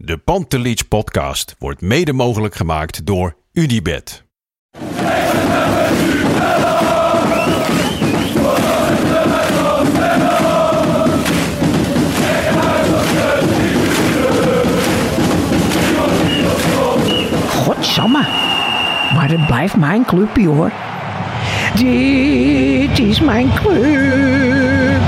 De Pantelich podcast wordt mede mogelijk gemaakt door UdiBet. Godsamme. Maar het blijft mijn clubje hoor. Dit is mijn club.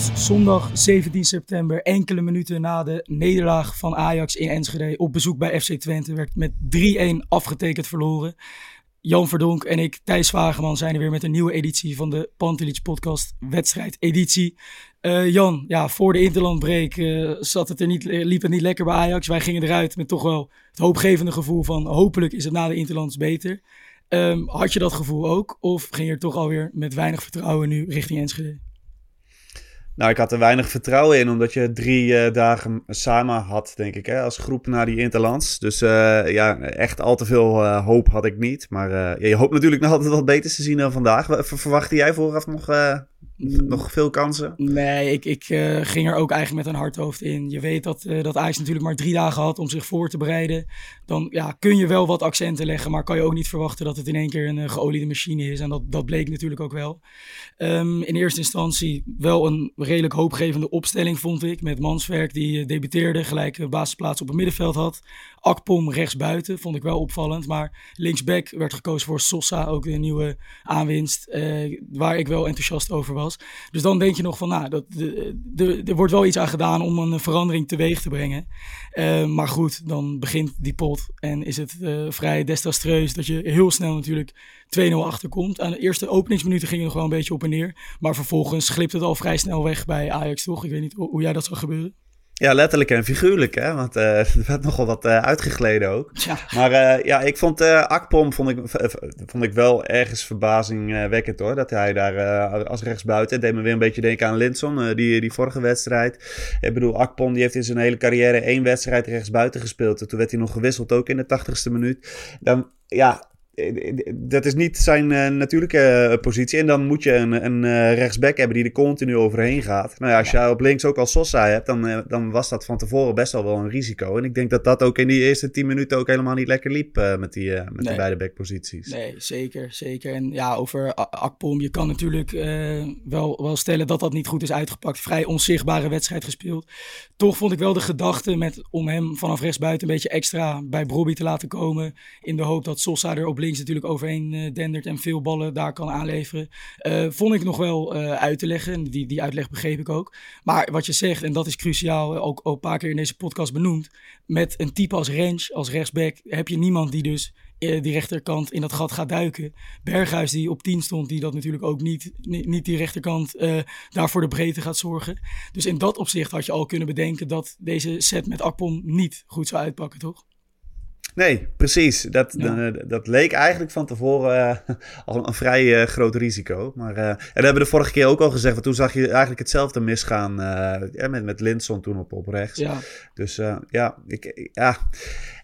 Zondag 17 september, enkele minuten na de nederlaag van Ajax in Enschede op bezoek bij FC Twente, werd met 3-1 afgetekend verloren. Jan Verdonk en ik, Thijs Wageman, zijn er weer met een nieuwe editie van de Pantelich podcast wedstrijd editie. Eh, Jan, ja, voor de interlandbreek eh, zat het er niet, liep het niet lekker bij Ajax. Wij gingen eruit met toch wel het hoopgevende gevoel van hopelijk is het na de interlands beter. Ehm, had je dat gevoel ook? Of ging je er toch alweer met weinig vertrouwen nu richting Enschede? Nou, ik had er weinig vertrouwen in, omdat je drie eh, dagen samen had, denk ik, hè, als groep naar die Interlands. Dus eh, ja, echt al te veel eh, hoop had ik niet. Maar je hoopt natuurlijk nog altijd wat beters te zien dan vandaag. Verwachtte jij vooraf nog, nog veel kansen? Nee, ik, ik ging er ook eigenlijk met een hard hoofd in. Je weet dat, dat Ajax natuurlijk maar drie dagen had om zich voor te bereiden. Dan ja, kun je wel wat accenten leggen, maar kan je ook niet verwachten dat het in één keer een geoliede machine is. En dat, dat bleek natuurlijk ook wel. Um, in eerste instantie wel een redelijk hoopgevende opstelling, vond ik. Met Manswerk, die debuteerde, gelijk basisplaats op het middenveld had. Akpom rechtsbuiten, vond ik wel opvallend. Maar linksback werd gekozen voor Sosa, ook de nieuwe aanwinst. Uh, waar ik wel enthousiast over was. Dus dan denk je nog van, nou, dat, er wordt wel iets aan gedaan om een verandering teweeg te brengen. Uh, maar goed, dan begint die pot en is het uh, vrij desastreus dat je heel snel natuurlijk 2-0 achterkomt. Aan de eerste openingsminuten ging het nog wel een beetje op en neer. Maar vervolgens glipt het al vrij snel weg bij Ajax, toch? Ik weet niet hoe jij dat zou gebeuren. Ja, letterlijk en figuurlijk, hè? Want uh, er werd nogal wat uh, uitgegleden ook. Ja. Maar uh, ja, ik vond Akpom vond ik, vond ik wel ergens verbazingwekkend hoor. Dat hij daar als rechtsbuiten, deed me weer een beetje denken aan Linson, die, die vorige wedstrijd. Ik bedoel, Akpom die heeft in zijn hele carrière één wedstrijd rechtsbuiten gespeeld. En toen werd hij nog gewisseld ook in de tachtigste minuut. Dan, ja, dat is niet zijn uh, natuurlijke eh, positie. En dan moet je een, een uh, rechtsback hebben die er continu overheen gaat. Nou ja, als je op links ook al Sosa hebt, dan, dan was dat van tevoren best wel wel een risico. En ik denk dat dat ook in die eerste tien minuten ook helemaal niet lekker liep met, die, met nee. die beide backposities. Nee, zeker, zeker. En ja, over Akpom, je kan natuurlijk wel, wel stellen dat dat niet goed is uitgepakt. Vrij onzichtbare wedstrijd gespeeld. Toch vond ik wel de gedachte met, om hem vanaf rechtsbuiten een beetje extra bij Brobby te laten komen. In de hoop dat Sosa er op links natuurlijk overheen dendert en veel ballen daar kan aanleveren. Uh, vond ik nog wel uh, uit te leggen. Die, die uitleg begreep ik ook. Maar wat je zegt, en dat is cruciaal, ook, ook een paar keer in deze podcast benoemd. Met een type als Rens, als rechtsback, heb je niemand die dus die rechterkant in dat gat gaat duiken. Berghuis die op 10 stond, die dat natuurlijk ook niet, niet, niet die rechterkant uh, daar voor de breedte gaat zorgen. Dus in dat opzicht had je al kunnen bedenken dat deze set met Akpom niet goed zou uitpakken, toch? Nee, precies. Dat, ja. dat leek eigenlijk van tevoren uh, al een vrij uh, groot risico. Maar uh, en dat hebben we de vorige keer ook al gezegd. Want toen zag je eigenlijk hetzelfde misgaan met, met Linson toen op, op rechts. Ja. Dus ja, ik, ja,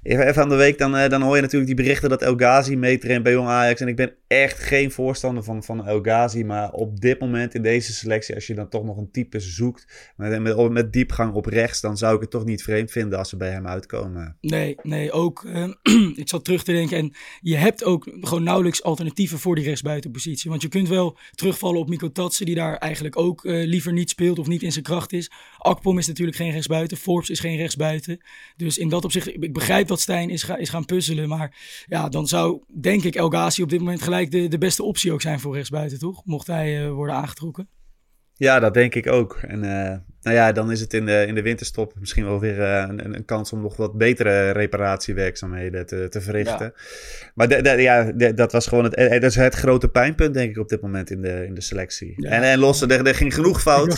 Even van de week, dan, dan hoor je natuurlijk die berichten dat El Ghazi meetraint bij Jong Ajax. En ik ben echt geen voorstander van, van El Ghazi. Maar op dit moment in deze selectie, als je dan toch nog een type zoekt met, met, diepgang op rechts, dan zou ik het toch niet vreemd vinden als ze bij hem uitkomen. Nee, nee, ook. Uh, ik zat terug te denken. En je hebt ook gewoon nauwelijks alternatieven voor die rechtsbuitenpositie. Want je kunt wel terugvallen op Miko Tatsen, die daar eigenlijk ook uh, liever niet speelt of niet in zijn kracht is. Akpom is natuurlijk geen rechtsbuiten. Forbes is geen rechtsbuiten. Dus in dat opzicht, ik begrijp dat Stijn is, is gaan puzzelen. Maar ja, dan zou denk ik El Ghazi op dit moment gelijk de, de beste optie ook zijn voor rechtsbuiten, toch? Mocht hij uh, worden aangetrokken. Ja, dat denk ik ook. En uh, nou ja, dan is het in de, in de winterstop misschien wel weer een, een, kans om nog wat betere reparatiewerkzaamheden te, te verrichten. Maar de, ja, dat was gewoon het, dat is het grote pijnpunt, denk ik, op dit moment in de, in de selectie. En, en losse, er, er ging genoeg fout.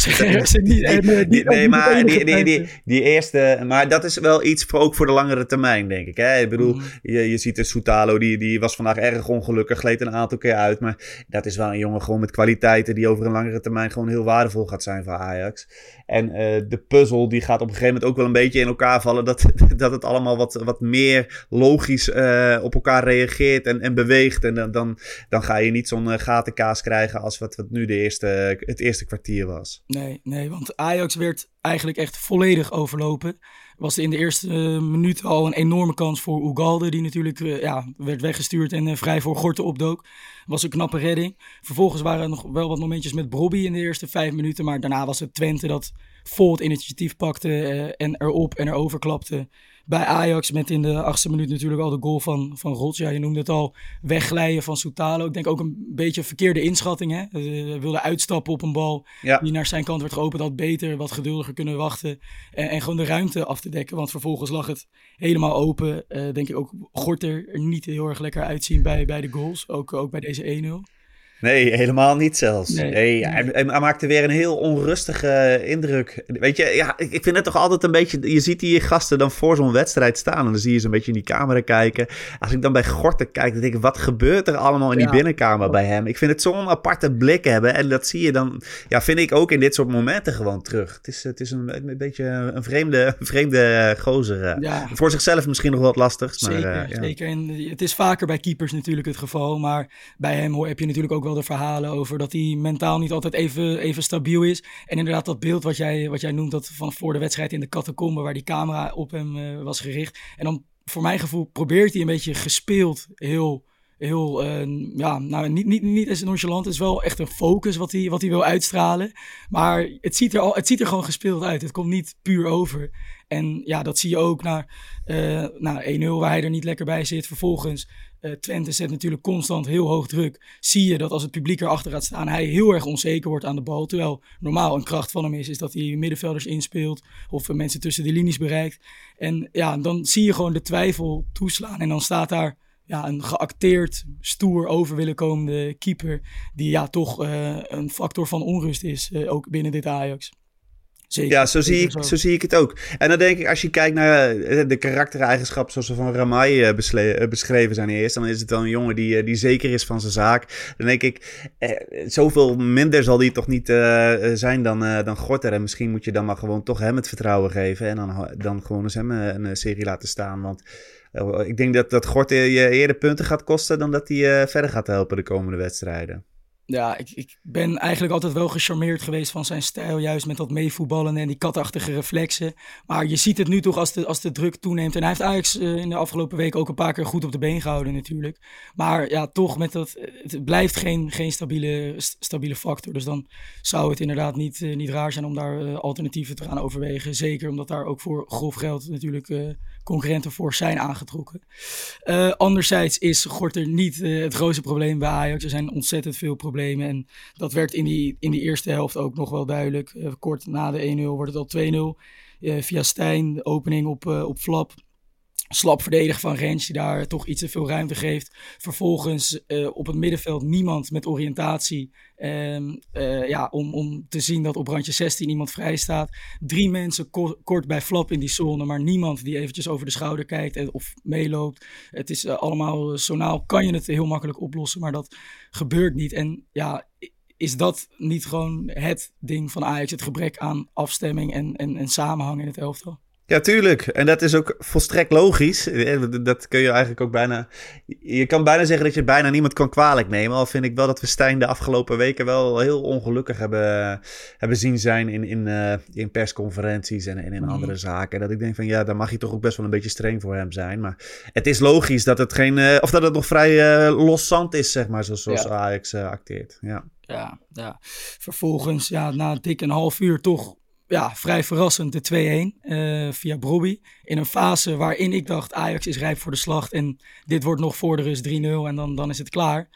Nee, maar die, die, die, die, eerste, maar dat is wel iets voor, ook voor de langere termijn, denk ik. Hè? Ik bedoel, mm. je, je ziet de Soutalo, die, die was vandaag erg ongelukkig, gleed een aantal keer uit. Maar dat is wel een jongen gewoon met kwaliteiten die over een langere termijn gewoon heel waardevol gaat zijn voor Ajax. En uh, de puzzel die gaat op een gegeven moment ook wel een beetje in elkaar vallen. Dat, dat het allemaal wat, wat meer logisch uh, op elkaar reageert en, en beweegt. En dan, dan, dan ga je niet zo'n uh, gatenkaas krijgen als wat, wat nu de eerste, het eerste kwartier was. Nee, nee, want Ajax werd eigenlijk echt volledig overlopen. Was in de eerste minuut al een enorme kans voor Ugalde, die natuurlijk ja, werd weggestuurd en vrij voor Gorten opdook. Was een knappe redding. Vervolgens waren er nog wel wat momentjes met Brobby in de eerste vijf minuten, maar daarna was het Twente dat vol het initiatief pakte uh, en erop en erover klapte. Bij Ajax met in de achtste minuut natuurlijk al de goal van, van Rots. Ja, je noemde het al, wegglijden van Soutalo. Ik denk ook een beetje een verkeerde inschatting. Hè? Hij wilde uitstappen op een bal die naar zijn kant werd geopend. Had beter, wat geduldiger kunnen wachten. En, en, gewoon de ruimte af te dekken. Want vervolgens lag het helemaal open. Denk ik ook Gorter er niet heel erg lekker uitzien bij, bij de goals. Ook, ook bij deze 1-0. Nee, helemaal niet zelfs. Nee, hij, hij, maakte weer een heel onrustige indruk. Weet je, ja, ik vind het toch altijd een beetje... Je ziet die gasten dan voor zo'n wedstrijd staan... en dan zie je ze een beetje in die camera kijken. Als ik dan bij Gorten kijk, dan denk ik... wat gebeurt er allemaal in die binnenkamer bij hem? Ik vind het zo'n aparte blik hebben. En dat zie je dan, ja, vind ik ook in dit soort momenten gewoon terug. Het is, het is een, een beetje een vreemde, vreemde gozer. Eh. Ja. Voor zichzelf misschien nog wat lastig. Zeker, maar, uh, zeker. En het is vaker bij keepers natuurlijk het geval. Maar bij hem heb je natuurlijk ook de verhalen over dat hij mentaal niet altijd even, even stabiel is. En inderdaad, dat beeld wat jij, wat jij noemt, dat van voor de wedstrijd in de catacombe, waar die camera op hem uh, was gericht. En dan, voor mijn gevoel, probeert hij een beetje gespeeld heel heel, uh, ja, nou, niet, niet, niet eens nonchalant. Het is wel echt een focus wat hij, wat hij wil uitstralen. Maar het ziet, er al, het ziet er gewoon gespeeld uit. Het komt niet puur over. En ja, dat zie je ook naar, uh, naar 1-0 waar hij er niet lekker bij zit. Vervolgens uh, Twente zet natuurlijk constant heel hoog druk. Zie je dat als het publiek erachter gaat staan, hij heel erg onzeker wordt aan de bal. Terwijl normaal een kracht van hem is, is dat hij middenvelders inspeelt of mensen tussen de linies bereikt. En ja, dan zie je gewoon de twijfel toeslaan. En dan staat daar ja, een geacteerd, stoer over willen komende keeper. Die ja, toch uh, een factor van onrust is, ook binnen dit Ajax. Zeker. Ja, zo zie, ik, zo. zie ik het ook. En dan denk ik, als je kijkt naar eh, de karaktereigenschappen zoals ze van Ramai uh, beschreven zijn eerst, dan is het dan een jongen die, die zeker is van zijn zaak. Dan denk ik, eh, zoveel minder zal die toch niet uh, zijn dan, uh, dan Gorter. En misschien moet je dan maar gewoon toch hem het vertrouwen geven en dan, dan gewoon eens hem een serie laten staan. Want ik denk dat, dat Gorter je eerder punten gaat kosten dan dat hij verder gaat helpen de komende wedstrijden. Ja, ik, ik ben eigenlijk altijd wel gecharmeerd geweest van zijn stijl. Juist met dat meevoetballen en die katachtige reflexen. Maar je ziet het nu toch als de, als de druk toeneemt. En hij heeft Ajax uh, in de afgelopen week ook een paar keer goed op de been gehouden natuurlijk. Maar ja, toch met dat... Het blijft geen, geen stabiele, stabiele factor. Dus dan zou het inderdaad niet, uh, niet raar zijn om daar uh, alternatieven te gaan overwegen. Zeker omdat daar ook voor grof geld natuurlijk concurrenten voor zijn aangetrokken. Uh, anderzijds is Gorter niet uh, het grootste probleem bij Ajax. Er zijn ontzettend veel problemen. En dat werd in die, in die eerste helft ook nog wel duidelijk. Uh, kort na de 1-0 wordt het al 2-0. via Stijn, de opening op, op Flap slap verdedigen van Rens, die daar toch iets te veel ruimte geeft. Vervolgens uh, op het middenveld niemand met oriëntatie. Um, uh, ja, om, om te zien dat op randje 16 iemand vrij staat. Drie mensen kort bij Flap in die zone, maar niemand die eventjes over de schouder kijkt of meeloopt. Het is uh, allemaal sonaal, kan je het heel makkelijk oplossen, maar dat gebeurt niet. En ja, is dat niet gewoon het ding van Ajax, het gebrek aan afstemming en, en, en samenhang in het elftal? Ja, tuurlijk. En dat is ook volstrekt logisch. Eh, dat kun je eigenlijk ook bijna. Je kan bijna zeggen dat je bijna niemand kan kwalijk nemen. Al vind ik wel dat we Stijn de afgelopen weken wel heel ongelukkig hebben, hebben zien zijn in, in, uh, in persconferenties en, en in mhm. andere zaken. Dat ik denk van ja, daar mag je toch ook best wel een beetje streng voor hem zijn. Maar het is logisch dat het geen. Uh, of dat het nog vrij uh, loszand is, zeg maar, zoals, zoals Ajax acteert. Ja. Ja, ja. Vervolgens, ja, na dik een half uur toch ja, vrij verrassend de 2-1 uh, via Brobby. In een fase waarin ik dacht Ajax is rijp voor de slacht en dit wordt nog voor de rust 3-0 en dan, dan is het klaar.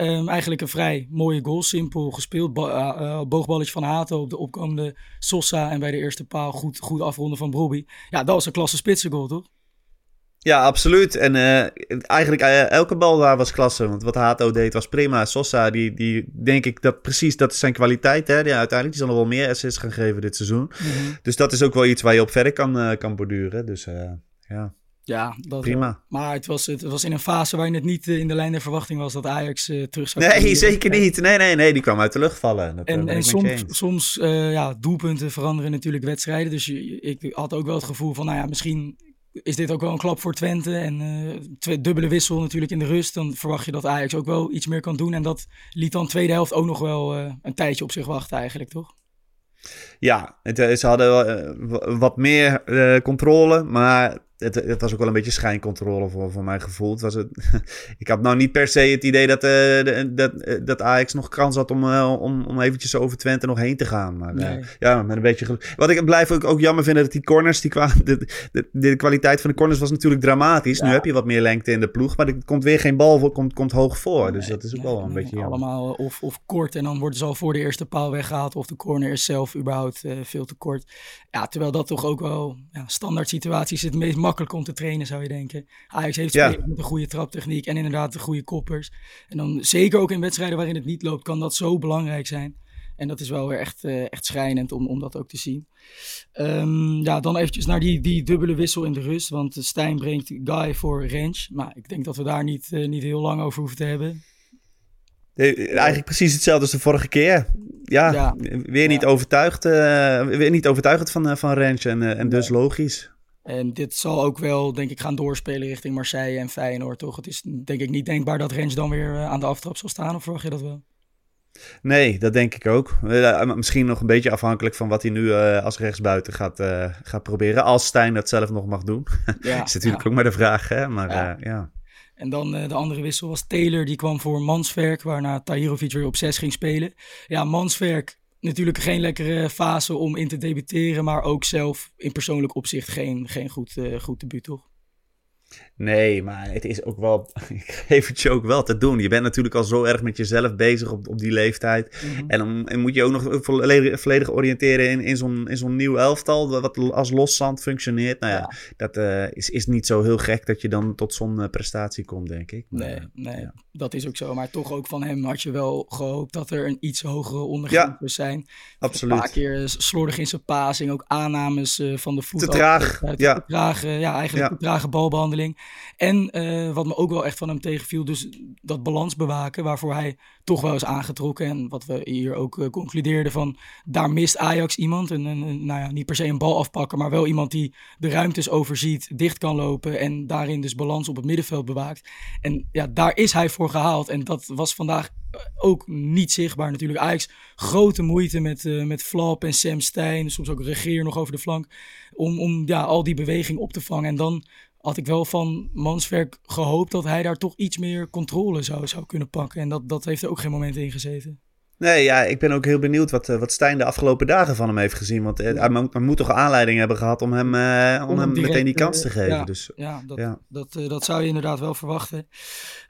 Um, eigenlijk een vrij mooie goal, simpel gespeeld. Bo uh, boogballetje van Hato op de opkomende Sosa en bij de eerste paal goed, goed afronden van Brobby. Ja, dat was een klasse spitsengoal, toch? Ja, absoluut. En uh, eigenlijk uh, elke bal daar was klasse. Want wat Hato deed was prima. Sosa, die, die denk ik dat precies, dat is zijn kwaliteit. Hè? Die, uiteindelijk die zal nog wel meer assists gaan geven dit seizoen. Mm -hmm. Dus dat is ook wel iets waar je op verder kan, uh, kan borduren. Dus ja. Ja, dat, prima. maar het was, het was in een fase waarin het niet in de lijn der verwachting was dat Ajax terug zou Nee, zeker niet. Nee, nee, nee. Die kwam uit de lucht vallen. Dat, en en soms, soms ja, doelpunten veranderen natuurlijk wedstrijden. Dus je, ik had ook wel het gevoel van, nou ja, misschien is dit ook wel een klap voor Twente. En twee, dubbele wissel natuurlijk in de rust. Dan verwacht je dat Ajax ook wel iets meer kan doen. En dat liet dan tweede helft ook nog wel uh, een tijdje op zich wachten eigenlijk, toch? Ja, het, ze hadden wat meer controle. Maar het, het, was ook wel een beetje schijncontrole voor, voor mijn gevoel. Het was het, ik had nou niet per se het idee dat, uh, dat, dat Ajax nog kans had om, uh, om, om eventjes over Twente nog heen te gaan. Maar nee. ja, met een beetje Wat ik blijf ook, ook jammer vinden, dat die corners, die kwa de, de, de, kwaliteit van de corners was natuurlijk dramatisch. Ja. Nu heb je wat meer lengte in de ploeg, maar er komt weer geen bal, komt, komt hoog voor. Nee, dus dat is ook nee, wel een beetje jammer. Allemaal of, of kort en dan worden ze al voor de eerste paal weggehaald. Of de corner is zelf überhaupt veel te kort. Ja, terwijl dat toch ook wel ja, standaard situaties het meest makkelijk om te trainen, zou je denken. Ajax heeft ja. met een goede traptechniek en inderdaad de goede koppers. En dan zeker ook in wedstrijden waarin het niet loopt, kan dat zo belangrijk zijn. En dat is wel weer echt, uh, echt schrijnend om, om dat ook te zien. Um, ja, dan eventjes naar die, die dubbele wissel in de rust. Want Stijn brengt Guy voor range. Maar ik denk dat we daar niet, uh, niet heel lang over hoeven te hebben. Nee, eigenlijk precies hetzelfde als de vorige keer. Ja, ja. weer niet ja. overtuigd. Uh, weer niet overtuigd van, van range en, en dus logisch. En dit zal ook wel, denk ik, gaan doorspelen richting Marseille en Feyenoord, toch? Het is denk ik niet denkbaar dat Rens dan weer aan de aftrap zal staan, of verwacht je dat wel? Nee, dat denk ik ook. Uh, misschien nog een beetje afhankelijk van wat hij nu uh, als rechtsbuiten gaat, uh, gaat proberen. Als Stijn dat zelf nog mag doen. Ja, is natuurlijk ja. ook maar de vraag, hè? Maar ja. ja. En dan de andere wissel was Taylor, die kwam voor Mansverk, waarna Tahirovic weer op 6 ging spelen. Ja, Mansverk natuurlijk geen lekkere fase om in te debuteren, maar ook zelf in persoonlijk opzicht geen, geen goed, uh, goed debuut, toch? Nee, maar het is ook wel. Ik geef het je ook wel te doen. Je bent natuurlijk al zo erg met jezelf bezig op, op die leeftijd. Mm -hmm. en dan en moet je ook nog volledig, volledig oriënteren in, in zo'n zo'n nieuw elftal. Wat als loszand functioneert. Nou ja, ja. dat uh, is, is niet zo heel gek dat je dan tot zo'n uh, prestatie komt, denk ik. Maar, nee, nee ja. dat is ook zo. Maar toch ook van hem had je wel gehoopt dat er een iets hogere ondergrens ja, zijn. Absoluut. Een paar keer slordig in zijn passing. Ook aannames uh, van de voet. Te traag. Uit, ja. Te ja, eigenlijk te trage balbehandeling. En uh, wat me ook wel echt van hem tegenviel, dus dat balans bewaken, waarvoor hij toch wel is aangetrokken. En wat we hier ook uh, concludeerden van, daar mist Ajax iemand. En, en, nou ja, niet per se een bal afpakken, maar wel iemand die de ruimtes overziet, dicht kan lopen en daarin dus balans op het middenveld bewaakt. En ja, daar is hij voor gehaald. En dat was vandaag ook niet zichtbaar natuurlijk. Ajax grote moeite met, met Flap en Sam Stein, soms ook Regeer nog over de flank, om, om ja, al die beweging op te vangen. En dan had ik wel van Manswerk gehoopt dat hij daar toch iets meer controle zou, zou kunnen pakken. En dat, dat heeft er ook geen moment in gezeten. Nee, ja, ik ben ook heel benieuwd wat, wat Stijn de afgelopen dagen van hem heeft gezien. Want hij, hij moet toch aanleiding hebben gehad om hem, uh, om, om hem direct, meteen die kans te geven. Ja, dus, ja, dat, ja. Dat, dat zou je inderdaad wel verwachten.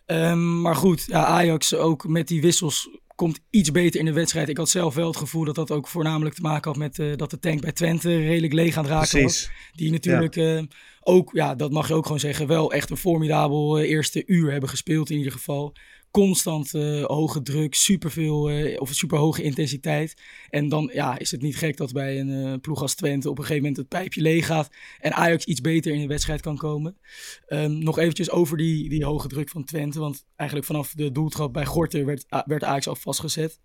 Um, maar goed, ja, Ajax ook met die wissels komt iets beter in de wedstrijd. Ik had zelf wel het gevoel dat dat ook voornamelijk te maken had met uh, dat de tank bij Twente redelijk leeg aan het raken Precies. was. Die natuurlijk ja. uh, ook, ja, dat mag je ook gewoon zeggen, wel echt een formidabel uh, eerste uur hebben gespeeld in ieder geval. Constant hoge druk, superveel of super hoge intensiteit. En dan ja, is het niet gek dat bij een ploeg als Twente op een gegeven moment het pijpje leeg gaat. En Ajax iets beter in de wedstrijd kan komen. Um, nog eventjes over die, die hoge druk van Twente. Want eigenlijk vanaf de doeltrap bij Gorter werd, werd Ajax al vastgezet.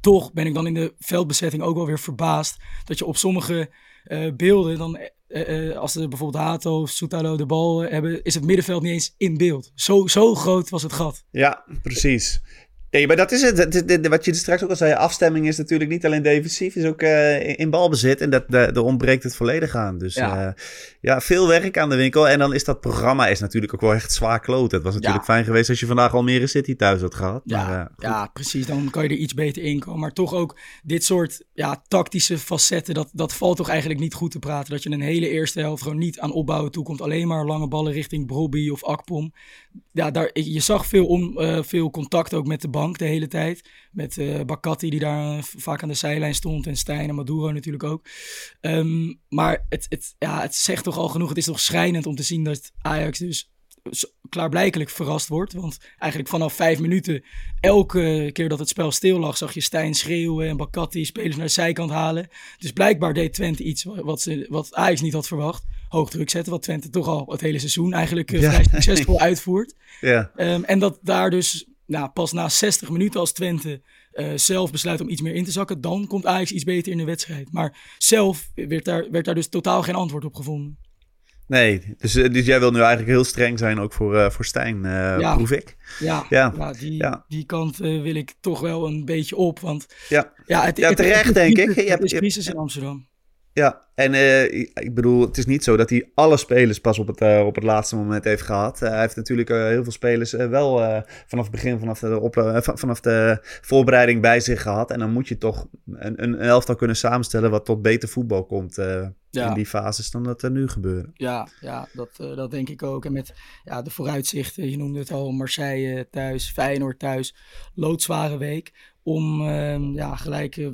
Toch ben ik dan in de veldbezetting ook wel weer verbaasd dat je op sommige uh, beelden dan uh, als er bijvoorbeeld Hato of Soutalo de bal hebben, is het middenveld niet eens in beeld. Zo, zo groot was het gat. Ja, precies. Nee, maar dat is het. Wat je straks ook al zei, afstemming is natuurlijk niet alleen defensief, is ook uh, in balbezit. En dat, daar ontbreekt het volledig aan. Dus ja. Uh, ja. veel werk aan de winkel. En dan is dat programma is natuurlijk ook wel echt zwaar kloot. Het was natuurlijk fijn geweest als je vandaag Almere City thuis had gehad. Ja, maar, uh, ja, precies. Dan kan je er iets beter in komen. Maar toch ook dit soort ja, tactische facetten, dat, dat valt toch eigenlijk niet goed te praten. Dat je een hele eerste helft gewoon niet aan opbouwen toekomt. Alleen maar lange ballen richting Brobby of Akpom. Ja, daar, je zag veel, om, veel contact ook met de bank de hele tijd. Met uh, die daar eh, vaak aan de zijlijn stond. En Stijn en Maduro natuurlijk ook. Um, maar het, het, ja, het zegt toch al genoeg. Het is toch schrijnend om te zien dat Ajax dus klaarblijkelijk verrast wordt. Want eigenlijk vanaf vijf minuten, elke keer dat het spel stil lag, zag je Stijn schreeuwen en Bakati spelers naar de zijkant halen. Dus blijkbaar deed Twente iets wat, ze, wat Ajax niet had verwacht. Hoog druk zetten, wat Twente toch al het hele seizoen eigenlijk uh, vrij succesvol uitvoert. Ja. Um, en dat daar dus nou, pas na 60 minuten als Twente uh, zelf besluit om iets meer in te zakken, dan komt Ajax iets beter in de wedstrijd. Maar zelf werd daar, werd daar dus totaal geen antwoord op gevonden. Nee, dus, eh, dus jij wil nu eigenlijk heel streng zijn ook voor, uh, voor Stijn, uh, ja. proef ik. Ja, ja. ja die, ja. die kant uh, wil ik toch wel een beetje op. Want ja, ja, het, ja terecht het, het, denk ik. Het is crisis in Amsterdam. Ja, en uh, ik bedoel, het is niet zo dat hij alle spelers pas op het, uh, op het laatste moment heeft gehad. Uh, hij heeft natuurlijk heel veel spelers wel vanaf het begin, vanaf de, op, vanaf de voorbereiding bij zich gehad. En dan moet je toch een, een elftal kunnen samenstellen wat tot beter voetbal komt ja. in die fases dan dat er nu gebeuren. Ja, ja dat, dat denk ik ook. En met ja, de vooruitzichten, je noemde het al, Marseille thuis, Feyenoord thuis, loodzware week om uh, ja, gelijk uh,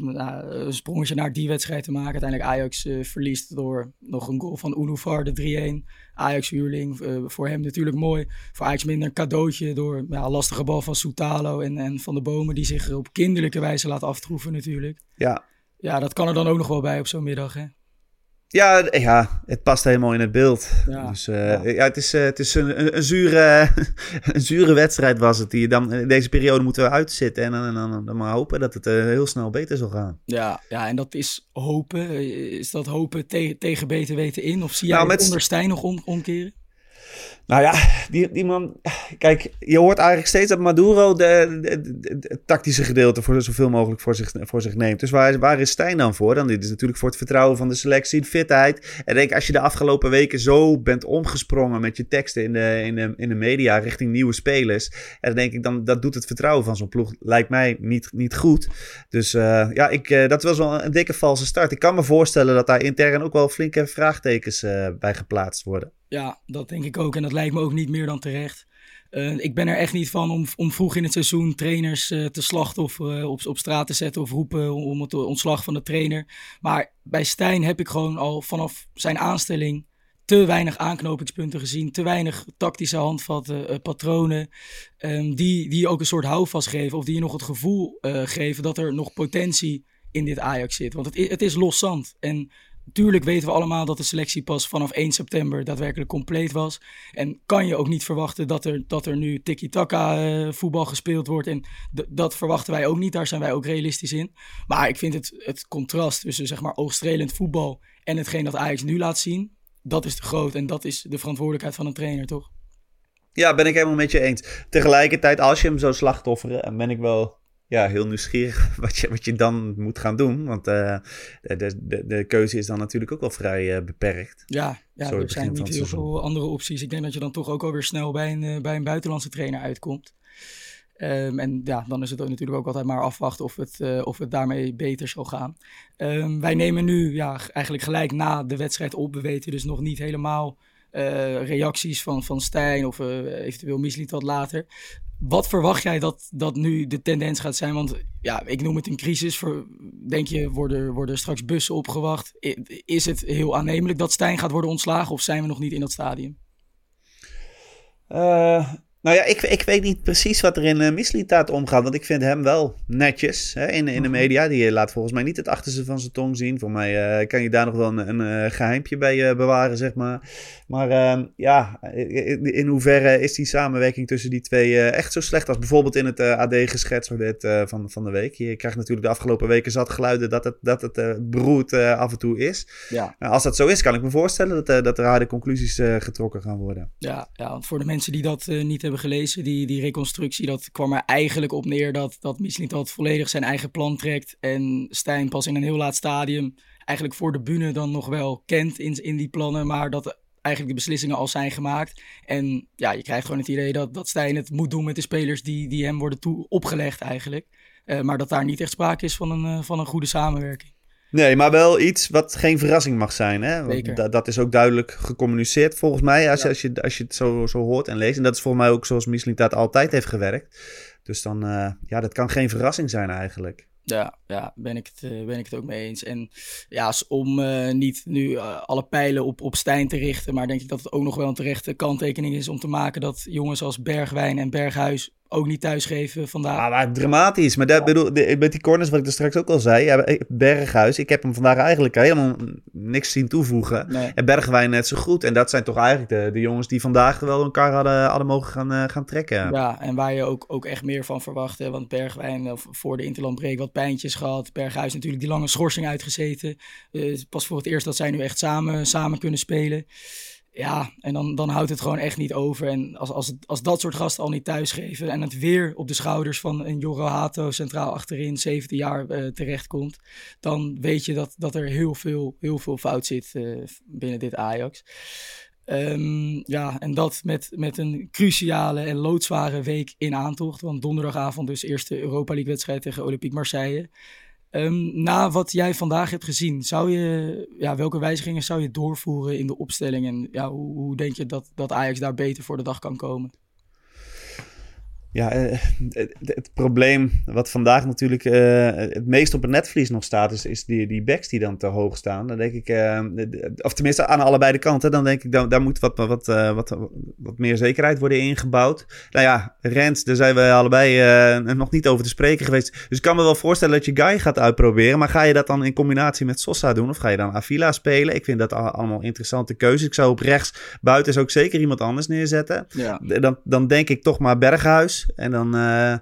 een sprongetje naar die wedstrijd te maken. Uiteindelijk Ajax uh, verliest door nog een goal van Unuvar, de 3-1. Ajax-huurling, voor hem natuurlijk mooi. Voor Ajax minder een cadeautje door ja, lastige bal van Soutalo en, en Van de Bomen... die zich op kinderlijke wijze laat aftroeven natuurlijk. Ja. Ja, dat kan er dan ook nog wel bij op zo'n middag, hè? Ja, ja, het past helemaal in het beeld. Ja, dus uh, ja. ja. het is, uh, het is een, een, een, zure, een zure wedstrijd was het. Die dan, in deze periode moeten we uitzitten. En dan, dan, dan maar hopen dat het uh, heel snel beter zal gaan. Ja, ja, en dat is hopen. Is dat hopen te tegen beter weten in? Of zie jij nou, met... onder Stijn nog om, omkeren? Nou ja, die, man. Kijk, je hoort eigenlijk steeds dat Maduro de, de, tactische gedeelte voor zoveel mogelijk voor zich, voor zich neemt. Dus waar, waar is Stijn dan voor? Dan dit is natuurlijk voor het vertrouwen van de selectie, de fitheid. En denk, als je de afgelopen weken zo bent omgesprongen met je teksten in de, in de, in de media richting nieuwe spelers. En dan denk ik, dan, dat doet het vertrouwen van zo'n ploeg, lijkt mij niet, niet goed. Dus uh, ja, ik, uh, dat was wel een dikke valse start. Ik kan me voorstellen dat daar intern ook wel flinke vraagtekens uh, bij geplaatst worden. Ja, dat denk ik ook. En dat lijkt me ook niet meer dan terecht. Uh, ik ben er echt niet van om, om vroeg in het seizoen trainers uh, te slachten of uh, op, op straat te zetten of roepen om het ontslag van de trainer. Maar bij Stijn heb ik gewoon al vanaf zijn aanstelling te weinig aanknopingspunten gezien, te weinig tactische handvatten, patronen, um, die, die ook een soort houvast geven of die je nog het gevoel geven dat er nog potentie in dit Ajax zit. Want het, het is los zand. En Tuurlijk weten we allemaal dat de selectie pas vanaf 1 september daadwerkelijk compleet was. En kan je ook niet verwachten dat er, dat er nu tiki-taka uh, voetbal gespeeld wordt. En dat verwachten wij ook niet, daar zijn wij ook realistisch in. Maar ik vind het, het contrast tussen zeg maar oogstrelend voetbal en hetgeen dat Ajax nu laat zien, dat is te groot. En dat is de verantwoordelijkheid van een trainer, toch? Ja, ben ik helemaal met je eens. Tegelijkertijd, als je hem zou slachtofferen, ben ik wel ja, heel nieuwsgierig wat je, wat je dan moet gaan doen. Want uh, de, de, de keuze is dan natuurlijk ook wel vrij uh, beperkt. Ja, ja er zijn niet heel veel andere opties. Ik denk dat je dan toch ook alweer snel bij een, uh, bij een buitenlandse trainer uitkomt. Um, en ja, dan is het ook natuurlijk ook altijd maar afwachten of het, uh, of het daarmee beter zal gaan. Um, wij nemen nu ja, eigenlijk gelijk na de wedstrijd op. We weten dus nog niet helemaal uh, reacties van, van Stijn of uh, eventueel Misliet wat later. Wat verwacht jij dat, dat nu de tendens gaat zijn? Want ja, ik noem het een crisis. Voor, denk je, worden, worden straks bussen opgewacht? Is het heel aannemelijk dat Stijn gaat worden ontslagen of zijn we nog niet in dat stadium? Uh, nou ja, ik, ik weet niet precies wat er in uh, Mislitaat omgaat. Want ik vind hem wel netjes hè, in, in de mhm. media. Die laat volgens mij niet het achterste van zijn tong zien. Voor mij uh, kan je daar nog wel een, een uh, geheimpje bij bewaren, zeg maar. Maar ehm, ja, in, in, hoeverre is die samenwerking tussen die twee echt zo slecht als bijvoorbeeld in het AD geschetst van, van de week? Je krijgt natuurlijk de afgelopen weken zat geluiden dat het, dat het beroerd af en toe is. Ja. als dat zo is, kan ik me voorstellen dat, dat er harde conclusies getrokken gaan worden. Ja, ja, want voor de mensen die dat niet hebben gelezen, die, die reconstructie, dat kwam er eigenlijk op neer dat, dat Mislintat volledig zijn eigen plan trekt. En Stijn pas in een heel laat stadium eigenlijk voor de bühne dan nog wel kent in, in die plannen, maar dat eigenlijk de beslissingen al zijn gemaakt. En ja, je krijgt gewoon het idee dat, dat Stijn het moet doen met de spelers die, die hem worden toe opgelegd eigenlijk. Uh, maar dat daar niet echt sprake is van een, uh, van een goede samenwerking. Nee, maar wel iets wat geen verrassing mag zijn. Hè? Want dat is ook duidelijk gecommuniceerd volgens mij, als, ja. je, als, je, als je het zo, zo hoort en leest. En dat is volgens mij ook zoals Michelin dat altijd heeft gewerkt. Dus dan, uh, ja, dat kan geen verrassing zijn eigenlijk. Ja, ja ben, ik het, ben ik het ook mee eens. En ja, om uh, niet nu uh, alle pijlen op, op Stijn te richten, maar denk ik dat het ook nog wel een terechte kanttekening is om te maken dat jongens als Bergwijn en Berghuis ook niet thuisgeven vandaag. Ah, maar dramatisch. Maar dat, bedoel, met die corners, wat ik er straks ook al zei. Ja, Berghuis, ik heb hem vandaag eigenlijk helemaal niks zien toevoegen. Nee. En Bergwijn net zo goed. En dat zijn toch eigenlijk de, de jongens die vandaag wel een kar hadden, hadden mogen gaan, uh, gaan trekken. Ja, en waar je ook, ook echt meer van verwachtte. Want Bergwijn uh, voor de Interlandbreek wat pijntjes gehad. Berghuis natuurlijk die lange schorsing uitgezeten. Uh, pas voor het eerst dat zij nu echt samen, samen kunnen spelen. Ja, en dan, dan houdt het gewoon echt niet over. En als, als, als dat soort gasten al niet thuisgeven en het weer op de schouders van een Joro Hato centraal achterin, 17 jaar uh, terechtkomt, dan weet je dat, dat er heel veel, heel veel fout zit uh, binnen dit Ajax. Um, ja, en dat met, met een cruciale en loodzware week in aantocht. Want donderdagavond dus eerste Europa League wedstrijd tegen Olympique Marseille. Um, na wat jij vandaag hebt gezien, zou je, ja, welke wijzigingen zou je doorvoeren in de opstelling? En ja, hoe, hoe denk je dat, dat Ajax daar beter voor de dag kan komen? Ja, uh, het, het, probleem wat vandaag natuurlijk uh, het meest op het netvlies nog staat, is, is die, die backs die dan te hoog staan. Dan denk ik, uh, of tenminste aan allebei de kanten, dan denk ik, dan, daar moet wat, wat, wat, wat meer zekerheid worden ingebouwd. Nou ja, Rens, daar zijn we allebei nog niet over te spreken geweest. Dus ik kan me wel voorstellen dat je Guy gaat uitproberen. Maar ga je dat dan in combinatie met Sosa doen? Of ga je dan Avila spelen? Ik vind dat allemaal interessante keuzes. Ik zou op rechts buiten is ook zeker iemand anders neerzetten. Ja. Dan, dan denk ik toch maar Berghuis. En dan, uh,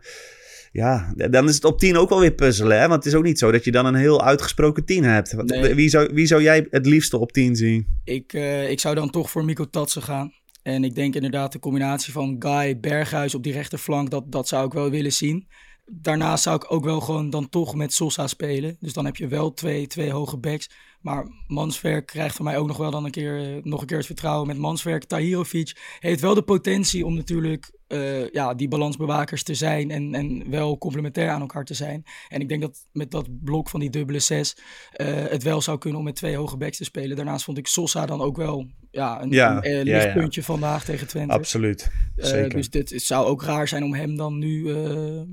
ja, dan is het op 10 ook wel weer puzzelen. Hè? Want het is ook niet zo dat je dan een heel uitgesproken 10 hebt. Nee. Wie, zou, wie zou jij het liefste op 10 zien? Ik, uh, ik zou dan toch voor Miko Tatsen gaan. En ik denk inderdaad de combinatie van Guy Berghuis op die rechterflank, dat, dat zou ik wel willen zien. Daarnaast zou ik ook wel gewoon dan toch met Sosa spelen. Dus dan heb je wel twee, twee hoge backs. Maar Manswerk krijgt van mij ook nog wel dan een keer, nog een keer het vertrouwen met Manswerk. Tahirovic heeft wel de potentie om natuurlijk uh, ja, die balansbewakers te zijn en, en wel complementair aan elkaar te zijn. En ik denk dat met dat blok van die dubbele zes uh, het wel zou kunnen om met twee hoge backs te spelen. Daarnaast vond ik Sosa dan ook wel ja, een, ja, een, een lichtpuntje ja, vandaag tegen Twente. Absoluut, uh, dus dit zou ook raar zijn om hem dan nu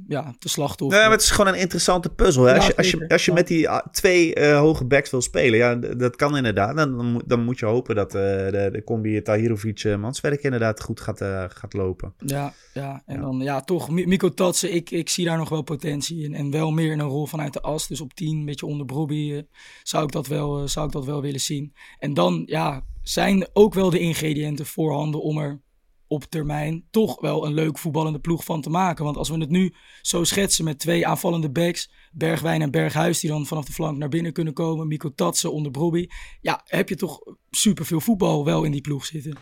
ja, te slachtoffer. Nee, maar het is gewoon een interessante puzzel. Hè? Als, je, als, je, als je met die twee hoge backs wil spelen, ja, dat kan inderdaad. Dan, dan moet je hopen dat de, de combi Tahirovic-Manswerk inderdaad goed gaat, gaat lopen. Ja, ja, En dan ja, toch, Miko Tatsen, ik, ik zie daar nog wel potentie in. En wel meer in een rol vanuit de as. Dus op 10, een beetje onder uh, zou, ik dat wel, uh, zou ik dat wel willen zien. En dan ja, zijn ook wel de ingrediënten voorhanden om er op termijn toch wel een leuk voetballende ploeg van te maken. Want als we het nu zo schetsen met twee aanvallende backs, Bergwijn en Berghuis, die dan vanaf de flank naar binnen kunnen komen, Miko Tatsen onder Bobby, ja, heb je toch superveel voetbal wel in die ploeg zitten.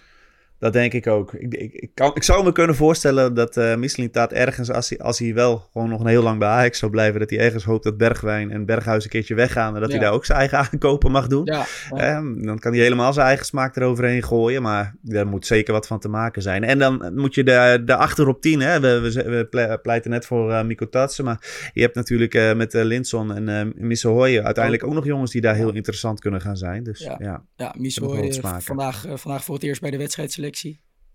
Dat denk ik ook. Ik, ik, ik, kan, ik zou me kunnen voorstellen dat uh, Michelin Taat ergens, als hij, als hij wel gewoon nog een heel lang bij Ajax zou blijven, dat hij ergens hoopt dat Bergwijn en Berghuis een keertje weggaan en dat hij daar ook zijn eigen aankopen mag doen. Ja, ehm, dan kan hij helemaal zijn eigen smaak eroverheen gooien, maar daar moet zeker wat van te maken zijn. En dan moet je de, de achter op 10, hè. We, we, we pleiten net voor uh, Miko Tatsen, maar je hebt natuurlijk uh, met uh, Linson en uh, Missehoye uiteindelijk ook nog jongens die daar heel interessant kunnen gaan zijn. Dus ja, ja, ja vandaag, vandaag voor het eerst bij de wedstrijd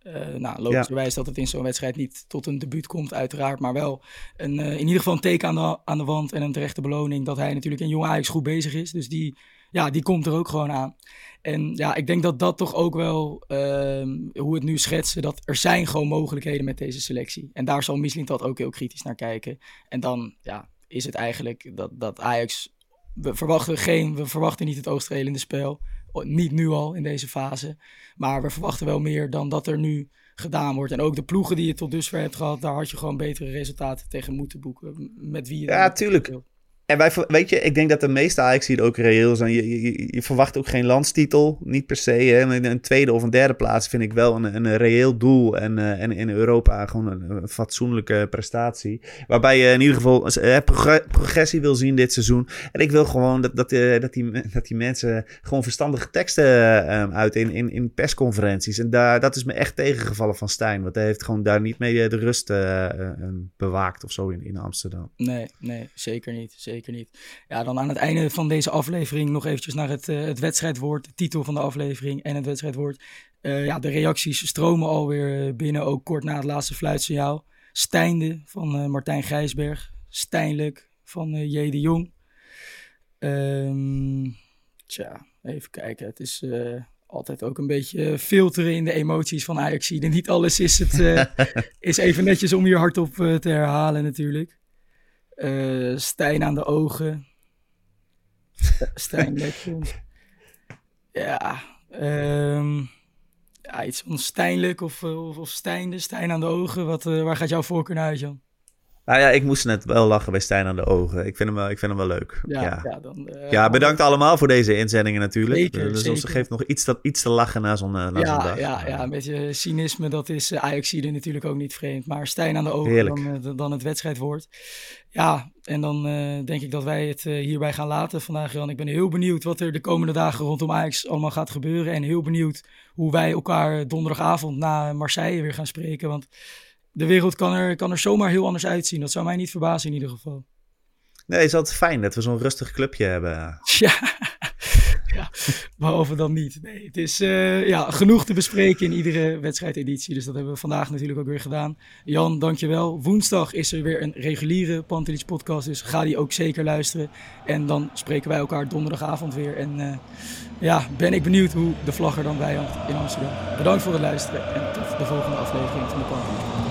uh, nou, logischerwijs ja. dat het in zo'n wedstrijd niet tot een debuut komt, uiteraard. Maar wel een, uh, in ieder geval een teken aan de, aan de wand en een terechte beloning dat hij natuurlijk in Jong Ajax goed bezig is. Dus die, ja, die komt er ook gewoon aan. En ja, ik denk dat dat toch ook wel, uh, hoe het nu schetsen, dat er zijn gewoon mogelijkheden met deze selectie. En daar zal Misling dat ook heel kritisch naar kijken. En dan ja, is het eigenlijk dat, dat Ajax, we verwachten, geen, we verwachten niet het oogstrelende spel. Niet nu al in deze fase. Maar we verwachten wel meer dan dat er nu gedaan wordt. En ook de ploegen die je tot dusver hebt gehad, daar had je gewoon betere resultaten tegen moeten boeken. Met wie je Ja, tuurlijk. En wij, weet je, ik denk dat de meeste Ajax hier ook reëel zijn. Je, je, je, verwacht ook geen landstitel, niet per se. Hè. Een tweede of een derde plaats vind ik wel een, een reëel doel. En, uh, en in Europa gewoon een, fatsoenlijke prestatie. Waarbij je in ieder geval uh, progressie wil zien dit seizoen. En ik wil gewoon dat, dat, uh, dat, die, dat die mensen gewoon verstandige teksten uit in, in, in persconferenties. En daar, dat is me echt tegengevallen van Stijn. Want hij heeft gewoon daar niet mee de rust bewaakt of zo in, in Amsterdam. Nee, nee, zeker niet. Zeker niet. Ja, dan aan het einde van deze aflevering nog eventjes naar het, uh, het wedstrijdwoord, de titel van de aflevering en het wedstrijdwoord. Uh, ja, de reacties stromen alweer eh, binnen, ook kort na het laatste fluitsignaal. Stijnde van Martijn Gijsberg, Stijnlijk van J. de Jong. Um, tja, even kijken. Het is altijd ook een beetje filteren in de emoties van Ajax. Niet alles is, het, is even netjes om je hardop te herhalen natuurlijk. Uh, Stijn aan de ogen. Stijn Lekjens. Ja, um, ja, iets van Stijnlijk of, of, of Stijnde, Stijn aan de ogen. Wat, uh, waar gaat jouw voorkeur naar uit, Jan? Nou ja, ik moest net wel lachen bij Stijn aan de ogen. Ik vind hem wel, ik vind hem wel leuk. Ja, ja. ja, dan, uh, ja bedankt allemaal voor deze inzendingen natuurlijk. Zeker, dus zeker. geeft nog iets, dat, iets te lachen na zo'n ja, dag. Ja, ja, een beetje cynisme, dat is Ajax er natuurlijk ook niet vreemd. Maar Stijn aan de ogen, dan, dan het wedstrijdwoord. Ja, en dan denk ik dat wij het hierbij gaan laten vandaag, Jan. Ik ben heel benieuwd wat er de komende dagen rondom Ajax allemaal gaat gebeuren. En heel benieuwd hoe wij elkaar donderdagavond na Marseille weer gaan spreken. Want de wereld kan er, kan er zomaar heel anders uitzien. Dat zou mij niet verbazen in ieder geval. Nee, het is altijd fijn dat we zo'n rustig clubje hebben. Ja, ja behalve dan niet. Nee, het is uh, ja, genoeg te bespreken in iedere wedstrijdeditie. Dus dat hebben we vandaag natuurlijk ook weer gedaan. Jan, dankjewel. Woensdag is er weer een reguliere Pantelich podcast. Dus ga die ook zeker luisteren. En dan spreken wij elkaar donderdagavond weer. En uh, ja, ben ik benieuwd hoe de vlag er dan bij hangt in Amsterdam. Bedankt voor het luisteren en tot de volgende aflevering van de Pantelich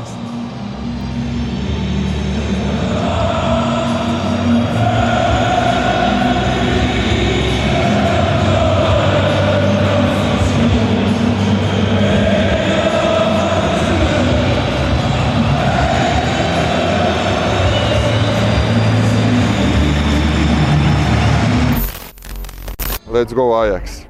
Let's go Ajax.